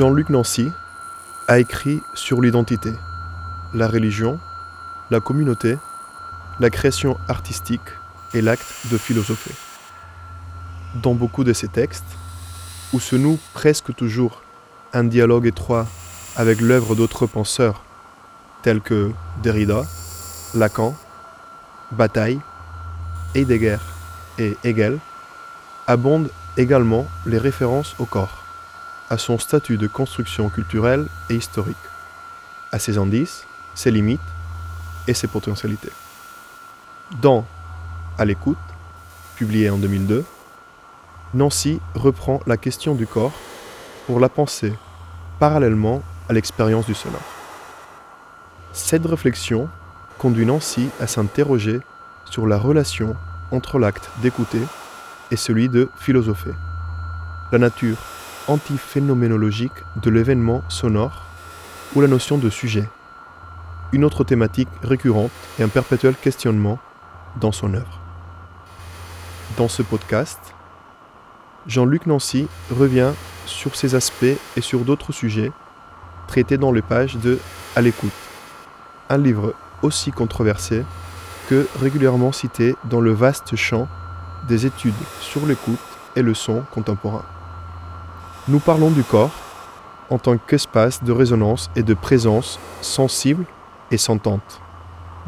Jean-Luc Nancy a écrit sur l'identité, la religion, la communauté, la création artistique et l'acte de philosopher. Dans beaucoup de ses textes, où se noue presque toujours un dialogue étroit avec l'œuvre d'autres penseurs tels que Derrida, Lacan, Bataille, Heidegger et Hegel, abondent également les références au corps, à son statut de construction culturelle et historique, à ses indices, ses limites et ses potentialités. Dans À l'écoute, publié en 2002, Nancy reprend la question du corps pour la penser parallèlement à l'expérience du sonore. Cette réflexion conduit Nancy à s'interroger sur la relation entre l'acte d'écouter et celui de philosopher, la nature antiphénoménologique de l'événement sonore ou la notion de sujet, une autre thématique récurrente et un perpétuel questionnement dans son œuvre. Dans ce podcast, Jean-Luc Nancy revient sur ces aspects et sur d'autres sujets traités dans les pages de À l'écoute, un livre aussi controversé que régulièrement cité dans le vaste champ des études sur l'écoute et le son contemporain. Nous parlons du corps en tant qu'espace de résonance et de présence sensible et sentante,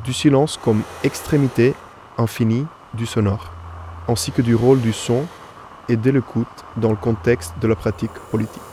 du silence comme extrémité infinie du sonore, ainsi que du rôle du son et de l'écoute dans le contexte de la pratique politique.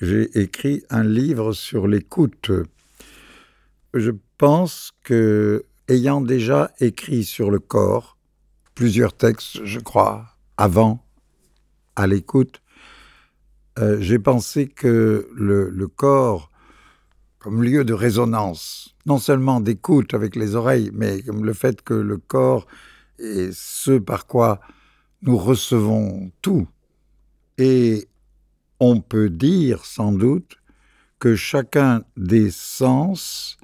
J'ai écrit un livre sur l'écoute. Je pense que, ayant déjà écrit sur le corps, plusieurs textes, je crois, avant, à l'écoute, euh, j'ai pensé que le, le, corps, comme lieu de résonance, non seulement d'écoute avec les oreilles, mais comme le fait que le corps est ce par quoi nous recevons tout, et on peut dire sans doute que chacun des sens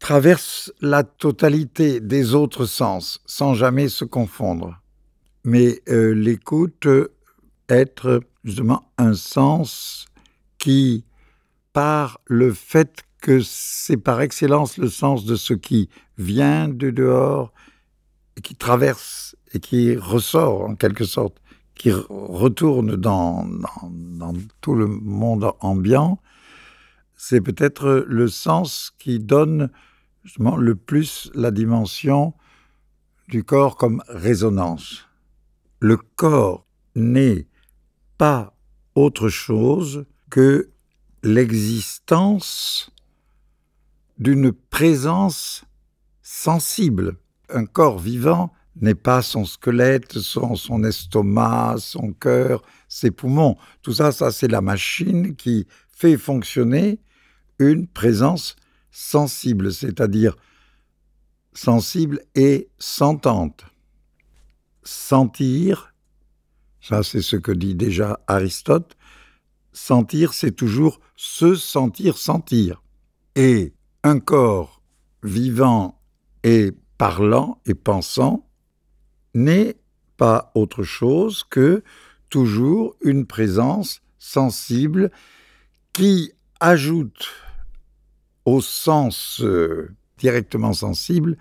traverse la totalité des autres sens sans jamais se confondre. Mais euh, l'écoute être justement un sens qui, par le fait que c'est par excellence le sens de ce qui vient de dehors et qui traverse et qui ressort en quelque sorte qui retourne dans, tout le monde ambiant, c'est peut-être le sens qui donne justement le plus la dimension du corps comme résonance. Le corps n'est pas autre chose que l'existence d'une présence sensible. Un corps vivant n'est pas son squelette, son, estomac, son cœur, ses poumons. Tout ça, ça c'est la machine qui fait fonctionner une présence sensible, c'est-à-dire sensible et sentante. Sentir, ça c'est ce que dit déjà Aristote, sentir c'est toujours se sentir sentir. Et un corps vivant et parlant et pensant n'est pas autre chose que toujours une présence sensible qui ajoute au sens euh, directement sensible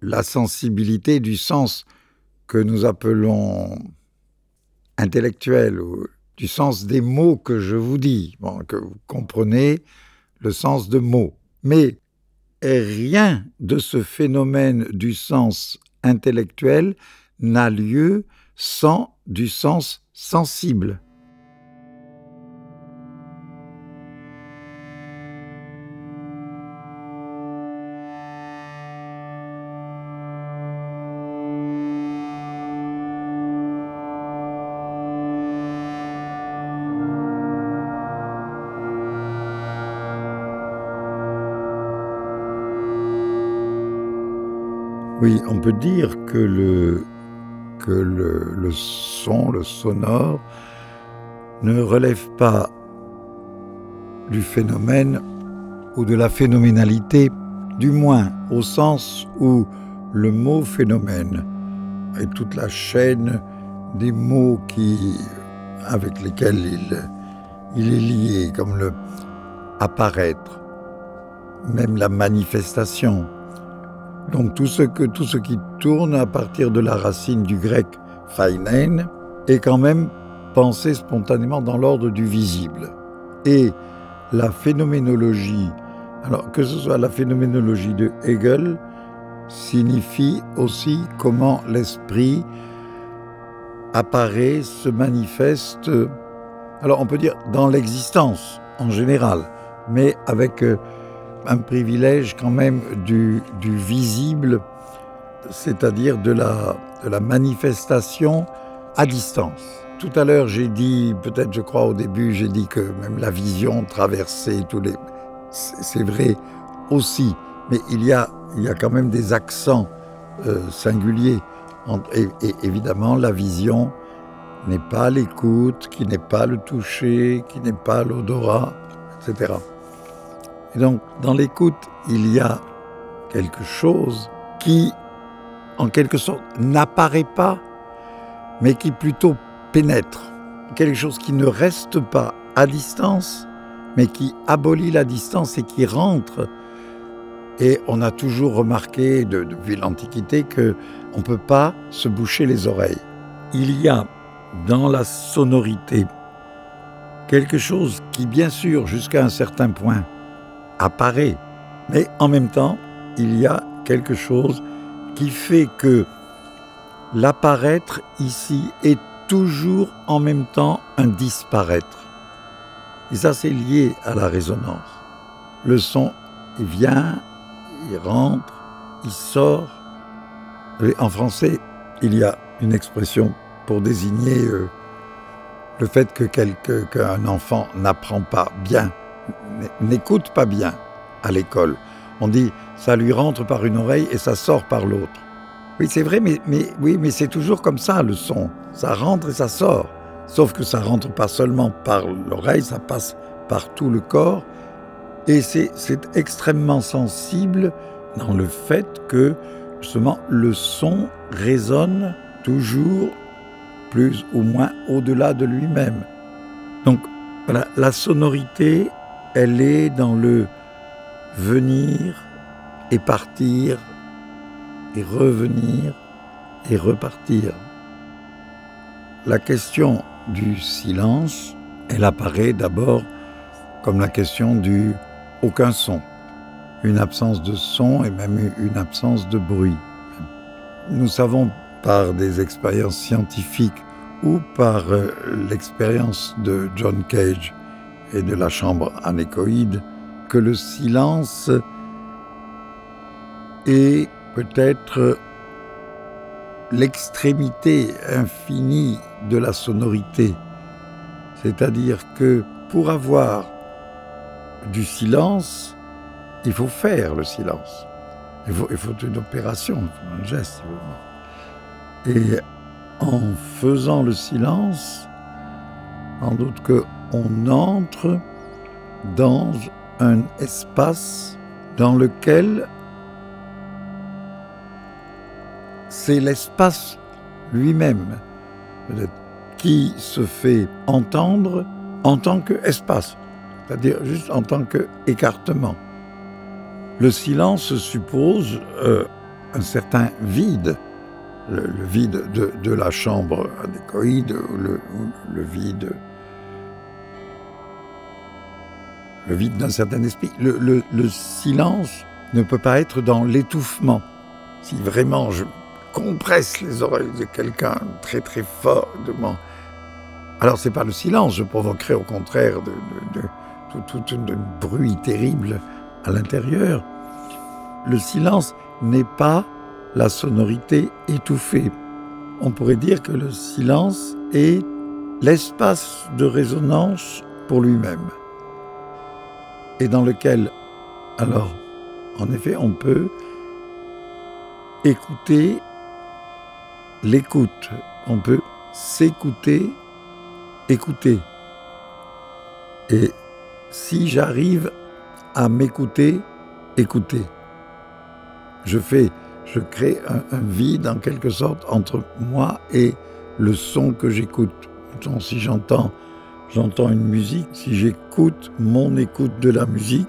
la sensibilité du sens que nous appelons intellectuel ou du sens des mots que je vous dis, que vous comprenez le sens de mots. Mais rien de ce phénomène du sens intellectuel n'a lieu sans du sens sensible. Oui, on peut dire que le, que le, son, le sonore, ne relève pas du phénomène ou de la phénoménalité, du moins au sens où le mot phénomène et toute la chaîne des mots qui, avec lesquels il, il est lié, comme le apparaître, même la manifestation. Donc tout ce, qui tourne à partir de la racine du grec phainen est quand même pensé spontanément dans l'ordre du visible. Et la phénoménologie, alors que ce soit la phénoménologie de Hegel, signifie aussi comment l'esprit apparaît, se manifeste, alors on peut dire dans l'existence en général, mais avec euh, un privilège quand même du, visible, c'est-à-dire de la, manifestation à distance. Tout à l'heure, j'ai dit, peut-être je crois au début, j'ai dit que même la vision traversait tous les... C'est vrai aussi, mais il y a, il y a quand même des accents euh, singuliers. Et, évidemment, la vision n'est pas l'écoute, qui n'est pas le toucher, qui n'est pas l'odorat, etc. Et donc, dans l'écoute, il y a quelque chose qui, en quelque sorte, n'apparaît pas, mais qui plutôt pénètre. Quelque chose qui ne reste pas à distance, mais qui abolit la distance et qui rentre. Et on a toujours remarqué de, depuis l'Antiquité que on ne peut pas se boucher les oreilles. Il y a dans la sonorité quelque chose qui, bien sûr, jusqu'à un certain point, apparaît, mais en même temps, il y a quelque chose qui fait que l'apparaître ici est toujours en même temps un disparaître. Et ça, c'est lié à la résonance. Le son, il vient, il rentre, il sort. En français, il y a une expression pour désigner euh, le fait que qu'un enfant n'apprend pas bien, n'écoute pas bien à l'école. On dit ça lui rentre par une oreille et ça sort par l'autre. Oui, c'est vrai, mais, oui, mais c'est toujours comme ça le son. Ça rentre et ça sort. Sauf que ça rentre pas seulement par l'oreille, ça passe par tout le corps. Et c'est extrêmement sensible dans le fait que justement le son résonne toujours plus ou moins au-delà de lui-même. Donc voilà, la sonorité, elle est dans le venir et partir et revenir et repartir. La question du silence, elle apparaît d'abord comme la question du aucun son, une absence de son et même une absence de bruit. Nous savons par des expériences scientifiques ou par euh, l'expérience de John Cage et de la chambre anéchoïde que le silence est peut-être l'extrémité infinie de la sonorité. C'est-à-dire que pour avoir du silence, il faut faire le silence. Il faut, il faut une opération, un geste. Et en faisant le silence, sans doute qu'on entre dans un espace dans lequel c'est l'espace lui-même qui se fait entendre en tant qu'espace, c'est-à-dire juste en tant qu'écartement. Le silence suppose euh, un certain vide, le, vide de, la chambre adécoïde, le, le vide, le vide d'un certain esprit. Le, le silence ne peut pas être dans l'étouffement. Si vraiment je compresse les oreilles de quelqu'un très très fort. De. Alors c'est pas le silence, je provoquerai au contraire de, de, de, tout, tout un bruit terrible à l'intérieur. Le silence n'est pas la sonorité étouffée. On pourrait dire que le silence est l'espace de résonance pour lui-même et dans lequel, alors, en effet, on peut écouter l'écoute. On peut s'écouter, écouter. Et si j'arrive à m'écouter, écouter, je fais, je crée un, un, vide en quelque sorte entre moi et le son que j'écoute. Si j'entends, j'entends une musique, si j'écoute mon écoute de la musique,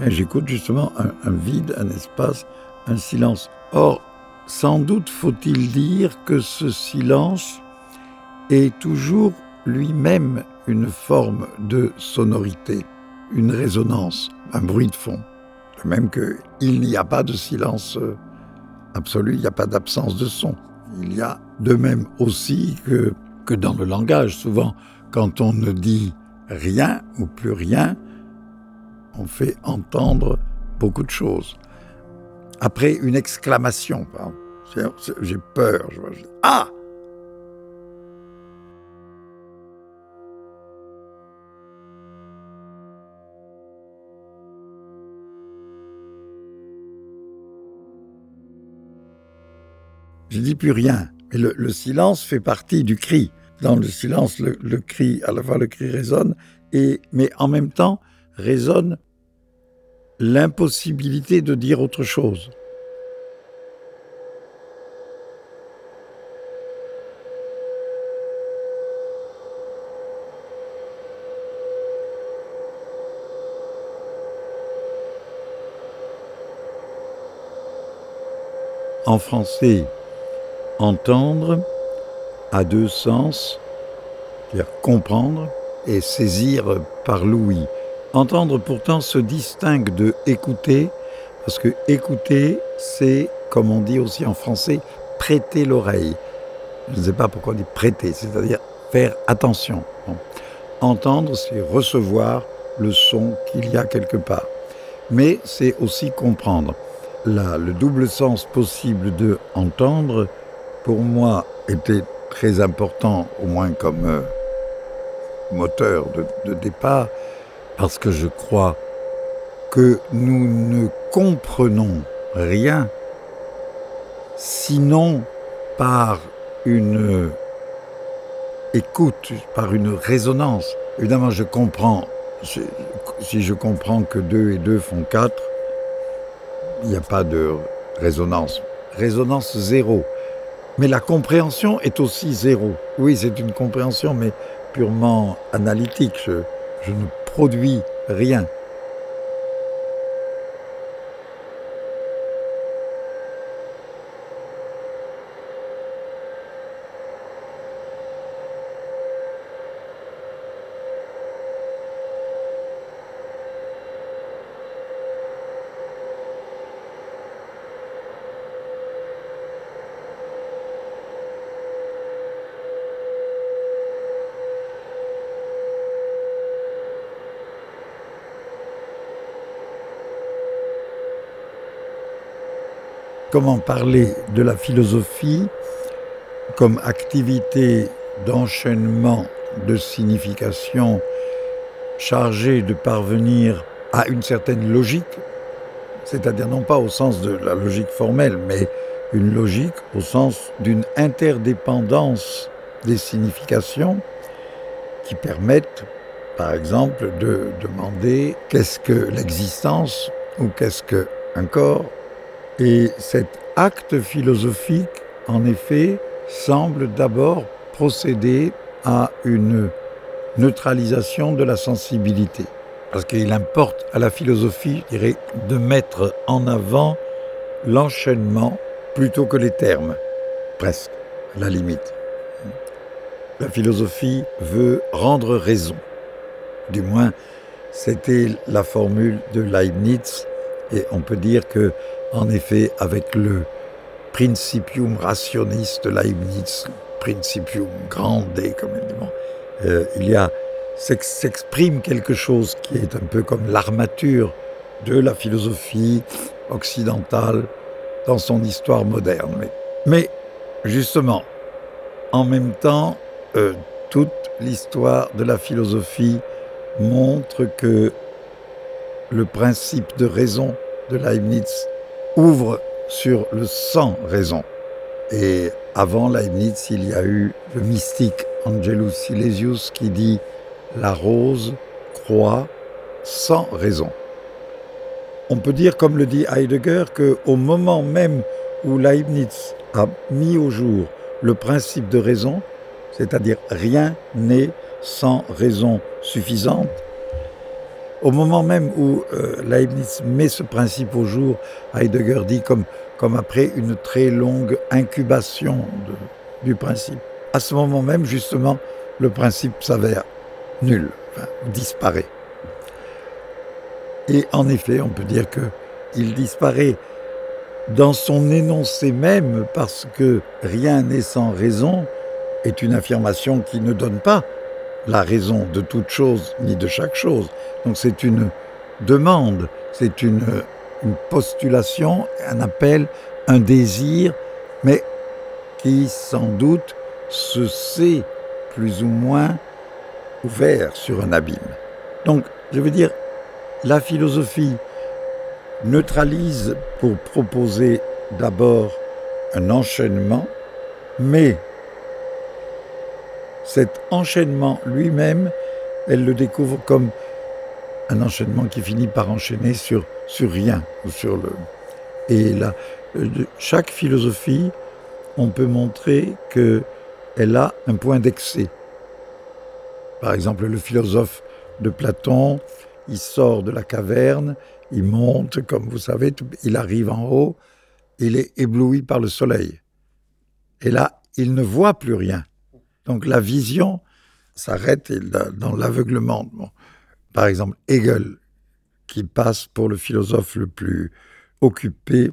ben, j'écoute justement un, vide, un espace, un silence. Or, sans doute faut-il dire que ce silence est toujours lui-même une forme de sonorité, une résonance, un bruit de fond. De même qu'il n'y a pas de silence euh, absolu, il n'y a pas d'absence de son. Il y a de même aussi que, que dans le langage, souvent, quand on ne dit rien ou plus rien, on fait entendre beaucoup de choses. Après une exclamation, j'ai peur, je ah Je dis plus rien. Mais le, silence fait partie du cri. Dans le silence, le, cri, à la fois le cri résonne, et, mais en même temps résonne l'impossibilité de dire autre chose. En français, Entendre a deux sens, c'est-à-dire comprendre et saisir par l'ouïe. Entendre pourtant se distingue de écouter, parce que écouter, c'est, comme on dit aussi en français, prêter l'oreille. Je ne sais pas pourquoi on dit prêter, c'est-à-dire faire attention. Entendre, c'est recevoir le son qu'il y a quelque part. Mais c'est aussi comprendre. Là, le double sens possible de entendre, pour moi, était très important, au moins comme euh, moteur de, de, départ, parce que je crois que nous ne comprenons rien, sinon par une écoute, par une résonance. Évidemment, je comprends, si je comprends que 2 et 2 font 4, il n'y a pas de résonance. Résonance zéro. Mais la compréhension est aussi zéro. Oui, c'est une compréhension, mais purement analytique. Je, je ne produis rien. Comment parler de la philosophie comme activité d'enchaînement de signification chargée de parvenir à une certaine logique, c'est-à-dire non pas au sens de la logique formelle, mais une logique au sens d'une interdépendance des significations qui permettent, par exemple, de demander qu'est-ce que l'existence ou qu'est-ce qu'un corps et cet acte philosophique, en effet, semble d'abord procéder à une neutralisation de la sensibilité. Parce qu'il importe à la philosophie, je dirais, de mettre en avant l'enchaînement plutôt que les termes, presque, la limite. La philosophie veut rendre raison. Du moins, c'était la formule de Leibniz, et on peut dire que en effet, avec le principium rationiste de Leibniz, principium grande, comme bon, euh, il y a s'exprime quelque chose qui est un peu comme l'armature de la philosophie occidentale dans son histoire moderne. Mais, mais justement, en même temps, euh, toute l'histoire de la philosophie montre que le principe de raison de Leibniz ouvre sur le sans raison. Et avant Leibniz, il y a eu le mystique Angelus Silesius qui dit La rose croit sans raison. On peut dire, comme le dit Heidegger, qu'au moment même où Leibniz a mis au jour le principe de raison, c'est-à-dire rien n'est sans raison suffisante, au moment même où euh, Leibniz met ce principe au jour, Heidegger dit comme, comme après une très longue incubation du principe. À ce moment même, justement, le principe s'avère nul, disparaît. Et en effet, on peut dire qu'il disparaît dans son énoncé même parce que rien n'est sans raison est une affirmation qui ne donne pas la raison de toute chose ni de chaque chose. Donc c'est une demande, c'est une, postulation, un appel, un désir, mais qui sans doute se sait plus ou moins ouvert sur un abîme. Donc je veux dire, la philosophie neutralise pour proposer d'abord un enchaînement, mais cet enchaînement lui-même, elle le découvre comme un enchaînement qui finit par enchaîner sur, sur rien. Sur le... Et là, chaque philosophie, on peut montrer qu'elle a un point d'excès. Par exemple, le philosophe de Platon, il sort de la caverne, il monte, comme vous savez, il arrive en haut, il est ébloui par le soleil. Et là, il ne voit plus rien. Donc la vision s'arrête dans l'aveuglement. Par exemple, Hegel, qui passe pour le philosophe le plus occupé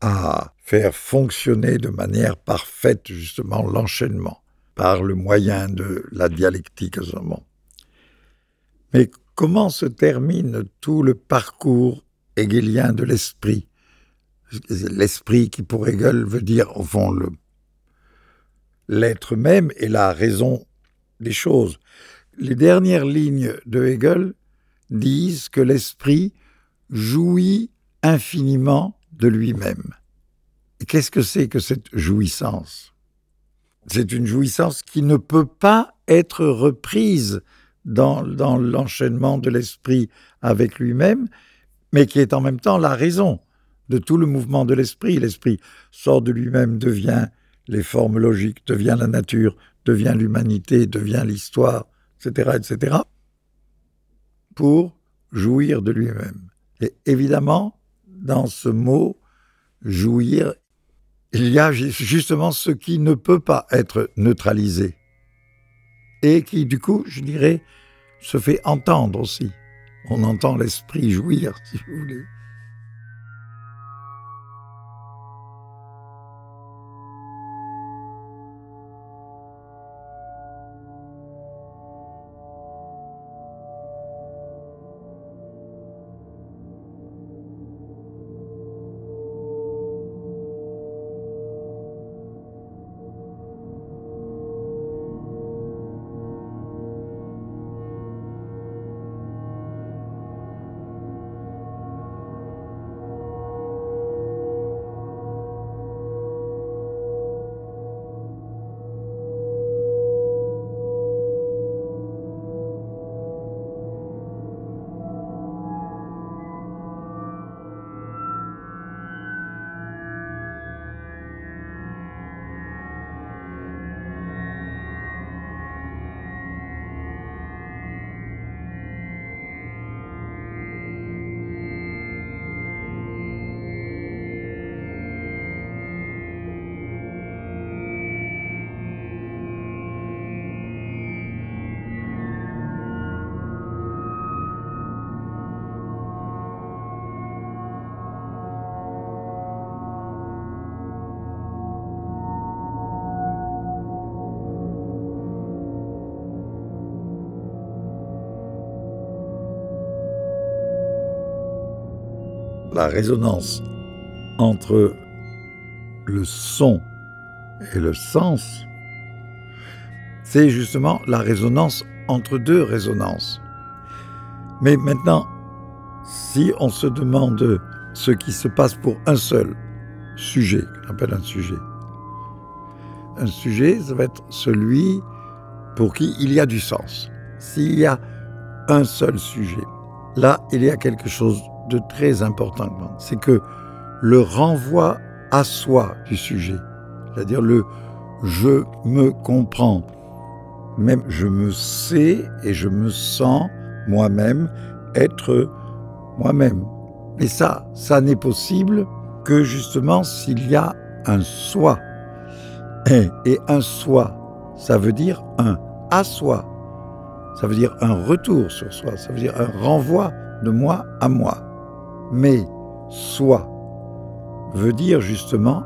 à faire fonctionner de manière parfaite justement l'enchaînement par le moyen de la dialectique à ce moment. Mais comment se termine tout le parcours hegelien de l'esprit? L'esprit qui pour Hegel veut dire au fond le l'être même est la raison des choses. Les dernières lignes de Hegel disent que l'esprit jouit infiniment de lui-même. Qu'est-ce que c'est que cette jouissance? C'est une jouissance qui ne peut pas être reprise dans, dans l'enchaînement de l'esprit avec lui-même, mais qui est en même temps la raison de tout le mouvement de l'esprit. L'esprit sort de lui-même, devient les formes logiques, devient la nature, devient l'humanité, devient l'histoire, etc., etc., pour jouir de lui-même. Et évidemment, dans ce mot jouir, il y a justement ce qui ne peut pas être neutralisé et qui, du coup, je dirais, se fait entendre aussi. On entend l'esprit jouir, si vous voulez. La résonance entre le son et le sens, c'est justement la résonance entre deux résonances. Mais maintenant, si on se demande ce qui se passe pour un seul sujet, qu'on appelle un sujet. Un sujet, ça va être celui pour qui il y a du sens. S'il y a un seul sujet, là, il y a quelque chose de très important. C'est que le renvoi à soi du sujet, c'est-à-dire le je me comprends, même je me sais et je me sens moi-même être moi-même. Mais ça, ça n'est possible que justement s'il y a un soi. Et, un soi, ça veut dire un à soi. Ça veut dire un retour sur soi. Ça veut dire un renvoi de moi à moi. Mais soi veut dire justement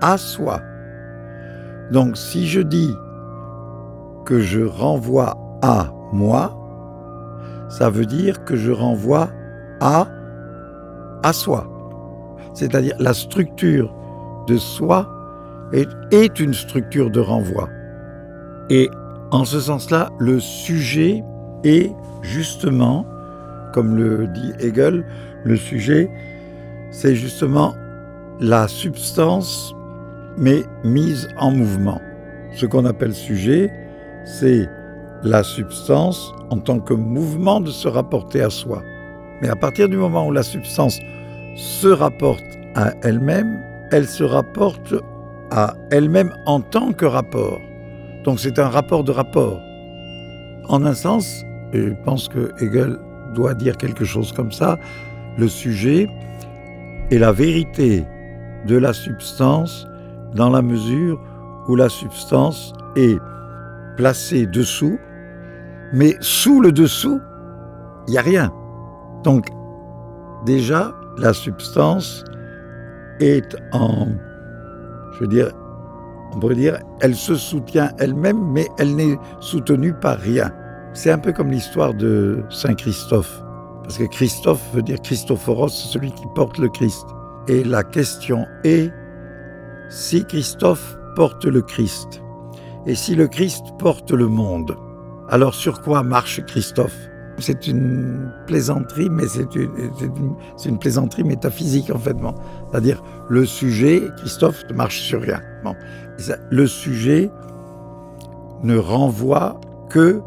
à soi. Donc si je dis que je renvoie à moi, ça veut dire que je renvoie à à soi. C'est-à-dire la structure de soi est, est une structure de renvoi. Et en ce sens-là, le sujet est justement, comme le dit Hegel, le sujet, c'est justement la substance, mais mise en mouvement. Ce qu'on appelle sujet, c'est la substance en tant que mouvement de se rapporter à soi. Mais à partir du moment où la substance se rapporte à elle-même, elle se rapporte à elle-même en tant que rapport. Donc c'est un rapport de rapport. En un sens, je pense que Hegel doit dire quelque chose comme ça, le sujet est la vérité de la substance dans la mesure où la substance est placée dessous, mais sous le dessous, il n'y a rien. Donc, déjà, la substance est en, je veux dire, on pourrait dire, elle se soutient elle-même, mais elle n'est soutenue par rien. C'est un peu comme l'histoire de Saint Christophe, parce que Christophe veut dire Christophoros, celui qui porte le Christ. Et la question est, si Christophe porte le Christ, et si le Christ porte le monde, alors sur quoi marche Christophe? C'est une plaisanterie, mais c'est une, plaisanterie métaphysique en fait. C'est-à-dire le sujet, Christophe, ne marche sur rien. Bon. Le sujet ne renvoie que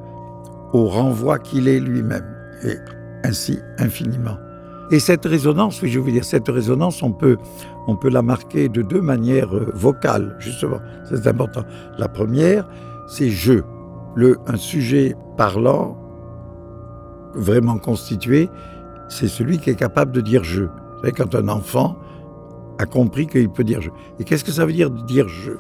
au renvoi qu'il est lui-même, et ainsi infiniment. Et cette résonance, oui, je veux dire, cette résonance, on peut, on peut la marquer de deux manières euh, vocales, justement. C'est important. La première, c'est je. Le, un sujet parlant, vraiment constitué, c'est celui qui est capable de dire je. Vous savez, quand un enfant a compris qu'il peut dire je. Et qu'est-ce que ça veut dire de dire je?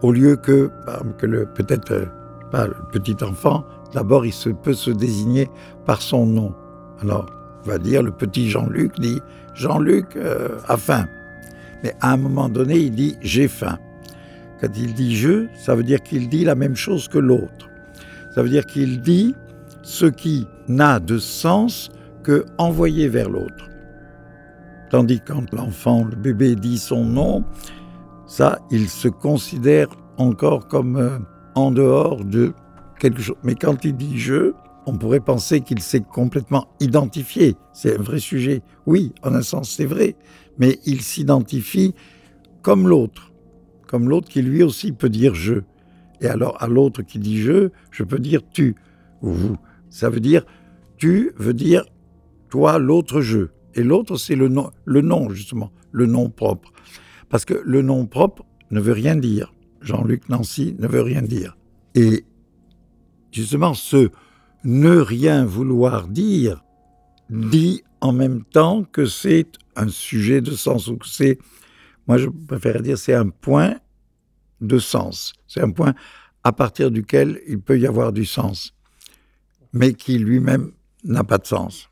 Au lieu que, que peut-être euh, pas le petit enfant, d'abord il se, peut se désigner par son nom. Alors, va dire, le petit Jean-Luc dit Jean-Luc euh, a faim. Mais à un moment donné, il dit j'ai faim. Quand il dit je, ça veut dire qu'il dit la même chose que l'autre. Ça veut dire qu'il dit ce qui n'a de sens que envoyé vers l'autre. Tandis que quand l'enfant, le bébé dit son nom, ça, il se considère encore comme euh, en dehors de Mais quand il dit je, on pourrait penser qu'il s'est complètement identifié. C'est un vrai sujet. Oui, en un sens, c'est vrai. Mais il s'identifie comme l'autre. Comme l'autre qui lui aussi peut dire je. Et alors, à l'autre qui dit je, je peux dire tu ou vous. Ça veut dire tu veut dire toi, l'autre je. Et l'autre, c'est le nom, le nom, justement, le nom propre. Parce que le nom propre ne veut rien dire. Jean-Luc Nancy ne veut rien dire. Et justement, ce ne rien vouloir dire dit en même temps que c'est un sujet de sens, ou que c'est, moi je préfère dire, c'est un point de sens. C'est un point à partir duquel il peut y avoir du sens, mais qui lui-même n'a pas de sens.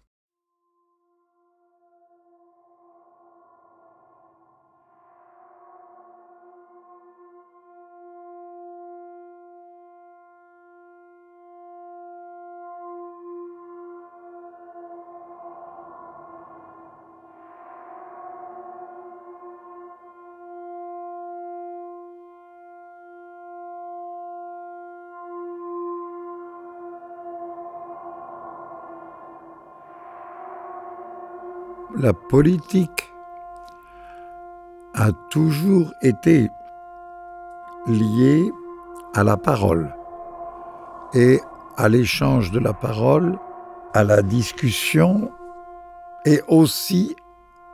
La politique a toujours été lié à la parole et à l'échange de la parole, à la discussion et aussi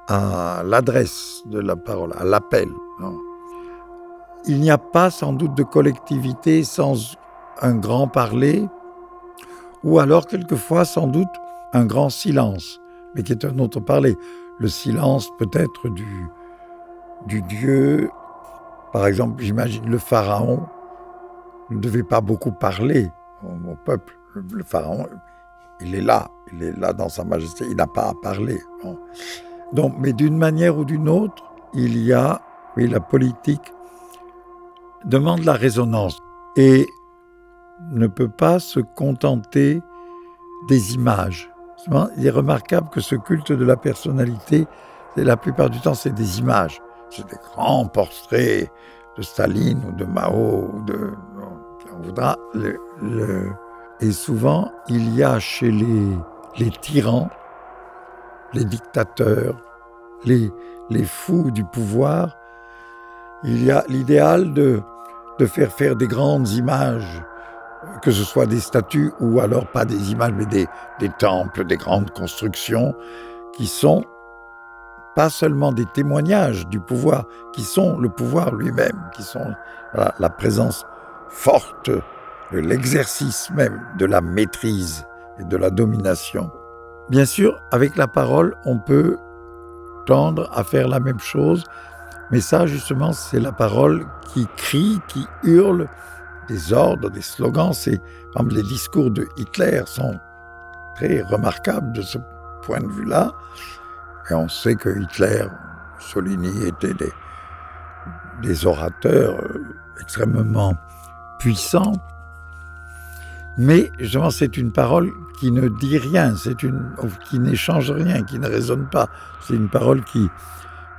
à l'adresse de la parole, à l'appel. Il n'y a pas sans doute de collectivité sans un grand parler, ou alors quelquefois sans doute un grand silence, mais qui est un autre parler. Le silence peut-être du, du Dieu, par exemple, j'imagine le Pharaon ne devait pas beaucoup parler au, peuple. Le, Pharaon, il est là, il est là dans sa majesté, il n'a pas à parler. Donc, mais d'une manière ou d'une autre, il y a, oui, la politique demande la résonance et ne peut pas se contenter des images. Il est remarquable que ce culte de la personnalité, la plupart du temps, c'est des images. C'est des grands portraits de Staline ou de Mao ou de. On voudra. Et souvent, il y a chez les, tyrans, les dictateurs, les, fous du pouvoir, il y a l'idéal de faire faire des grandes images que ce soit des statues ou alors pas des images, mais des, des temples, des grandes constructions, qui sont pas seulement des témoignages du pouvoir, qui sont le pouvoir lui-même, qui sont la présence forte, l'exercice même de la maîtrise et de la domination. Bien sûr, avec la parole, on peut tendre à faire la même chose, mais ça, justement, c'est la parole qui crie, qui hurle, des ordres, des slogans. C'est, les discours de Hitler sont très remarquables de ce point de vue-là. Et on sait que Hitler, Solini étaient des, des orateurs euh, extrêmement puissants. Mais justement, c'est une parole qui ne dit rien, c'est une qui n'échange rien, qui ne résonne pas. C'est une parole qui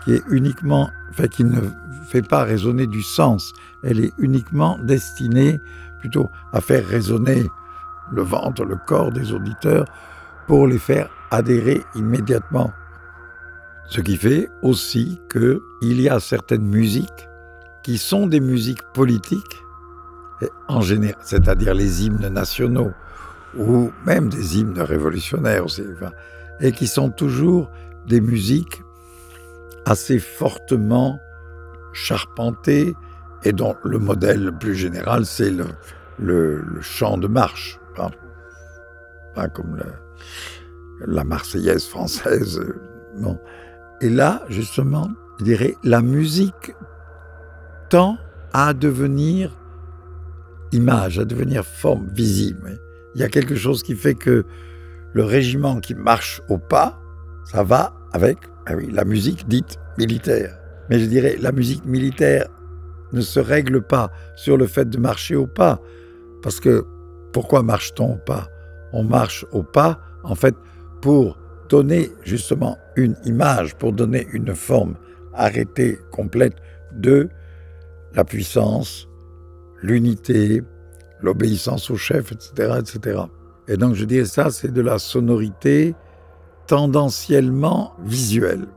qui ne fait pas résonner du sens. Elle est uniquement destinée plutôt à faire résonner le ventre, le corps des auditeurs pour les faire adhérer immédiatement. Ce qui fait aussi qu'il y a certaines musiques qui sont des musiques politiques, en général, c'est-à-dire les hymnes nationaux ou même des hymnes révolutionnaires et qui sont toujours des musiques assez fortement charpenté et dont le modèle plus général, c'est le, le, chant de marche, pas, comme la Marseillaise française. Bon. Et là, justement, je dirais, la musique tend à devenir image, à devenir forme visible. Il y a quelque chose qui fait que le régiment qui marche au pas, ça va avec ah oui, la musique dite militaire. Mais je dirais, la musique militaire ne se règle pas sur le fait de marcher au pas. Parce que pourquoi marche-t-on au pas? On marche au pas, en fait, pour donner justement une image, pour donner une forme arrêtée, complète de la puissance, l'unité, l'obéissance au chef, etc., etc. Et donc je dirais ça, c'est de la sonorité tendanciellement visuel,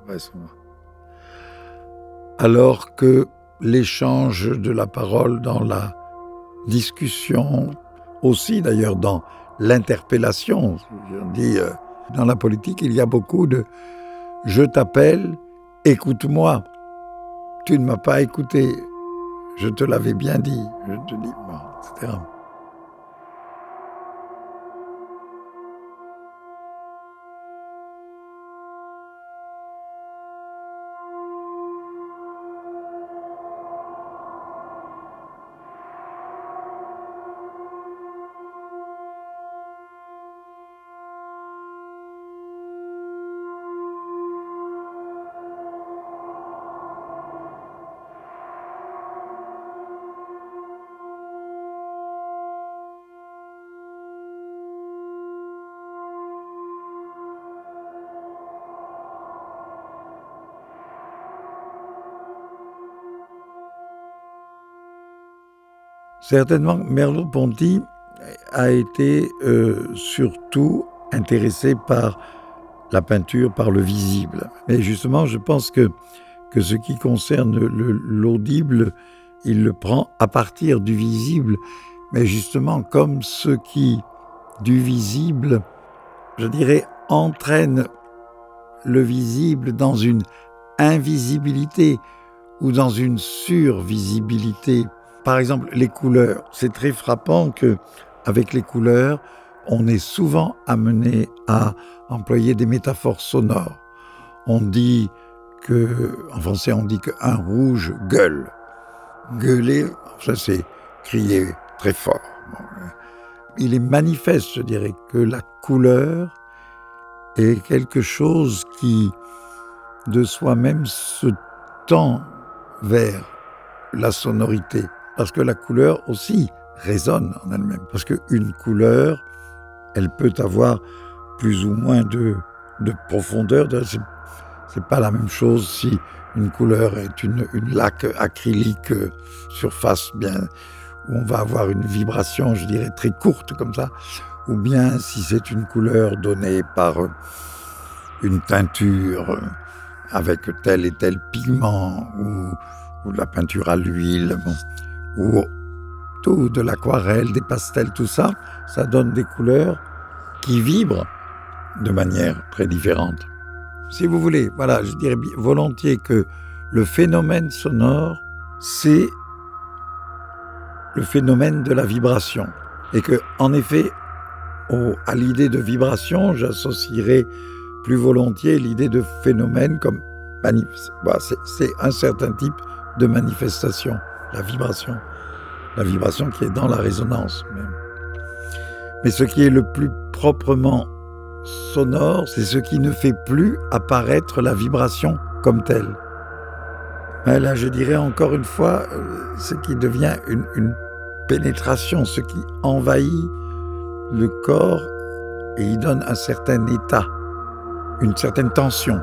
alors que l'échange de la parole dans la discussion, aussi d'ailleurs dans l'interpellation, dis, euh, dans la politique, il y a beaucoup de je t'appelle, écoute-moi. Tu ne m'as pas écouté, je te l'avais bien dit, je te dis, etc. Certainement, Merleau-Ponty a été euh, surtout intéressé par la peinture, par le visible. Mais justement, je pense que, que ce qui concerne l'audible, il le prend à partir du visible, mais justement comme ce qui, du visible, je dirais, entraîne le visible dans une invisibilité ou dans une survisibilité. Par exemple, les couleurs. C'est très frappant que, avec les couleurs, on est souvent amené à employer des métaphores sonores. On dit que, en français, on dit qu'un rouge gueule. Gueuler, ça c'est crier très fort. Il est manifeste, je dirais, que la couleur est quelque chose qui, de soi-même, se tend vers la sonorité. Parce que la couleur aussi résonne en elle-même. Parce qu'une couleur, elle peut avoir plus ou moins de, de profondeur. C'est pas la même chose si une couleur est une, une laque acrylique euh, surface bien où on va avoir une vibration, je dirais, très courte comme ça, ou bien si c'est une couleur donnée par euh, une teinture euh, avec tel et tel pigment, ou, ou de la peinture à l'huile, ou tout de l'aquarelle, des pastels, tout ça, ça donne des couleurs qui vibrent de manière très différente. Si vous voulez, voilà, je dirais volontiers que le phénomène sonore, c'est le phénomène de la vibration. Et que, en effet, à l'idée de vibration, j'associerais plus volontiers l'idée de phénomène comme c'est un certain type de manifestation, la vibration. La vibration qui est dans la résonance même. Mais ce qui est le plus proprement sonore, c'est ce qui ne fait plus apparaître la vibration comme telle. là, je dirais encore une fois, euh, ce qui devient une, pénétration, ce qui envahit le corps et y donne un certain état, une certaine tension.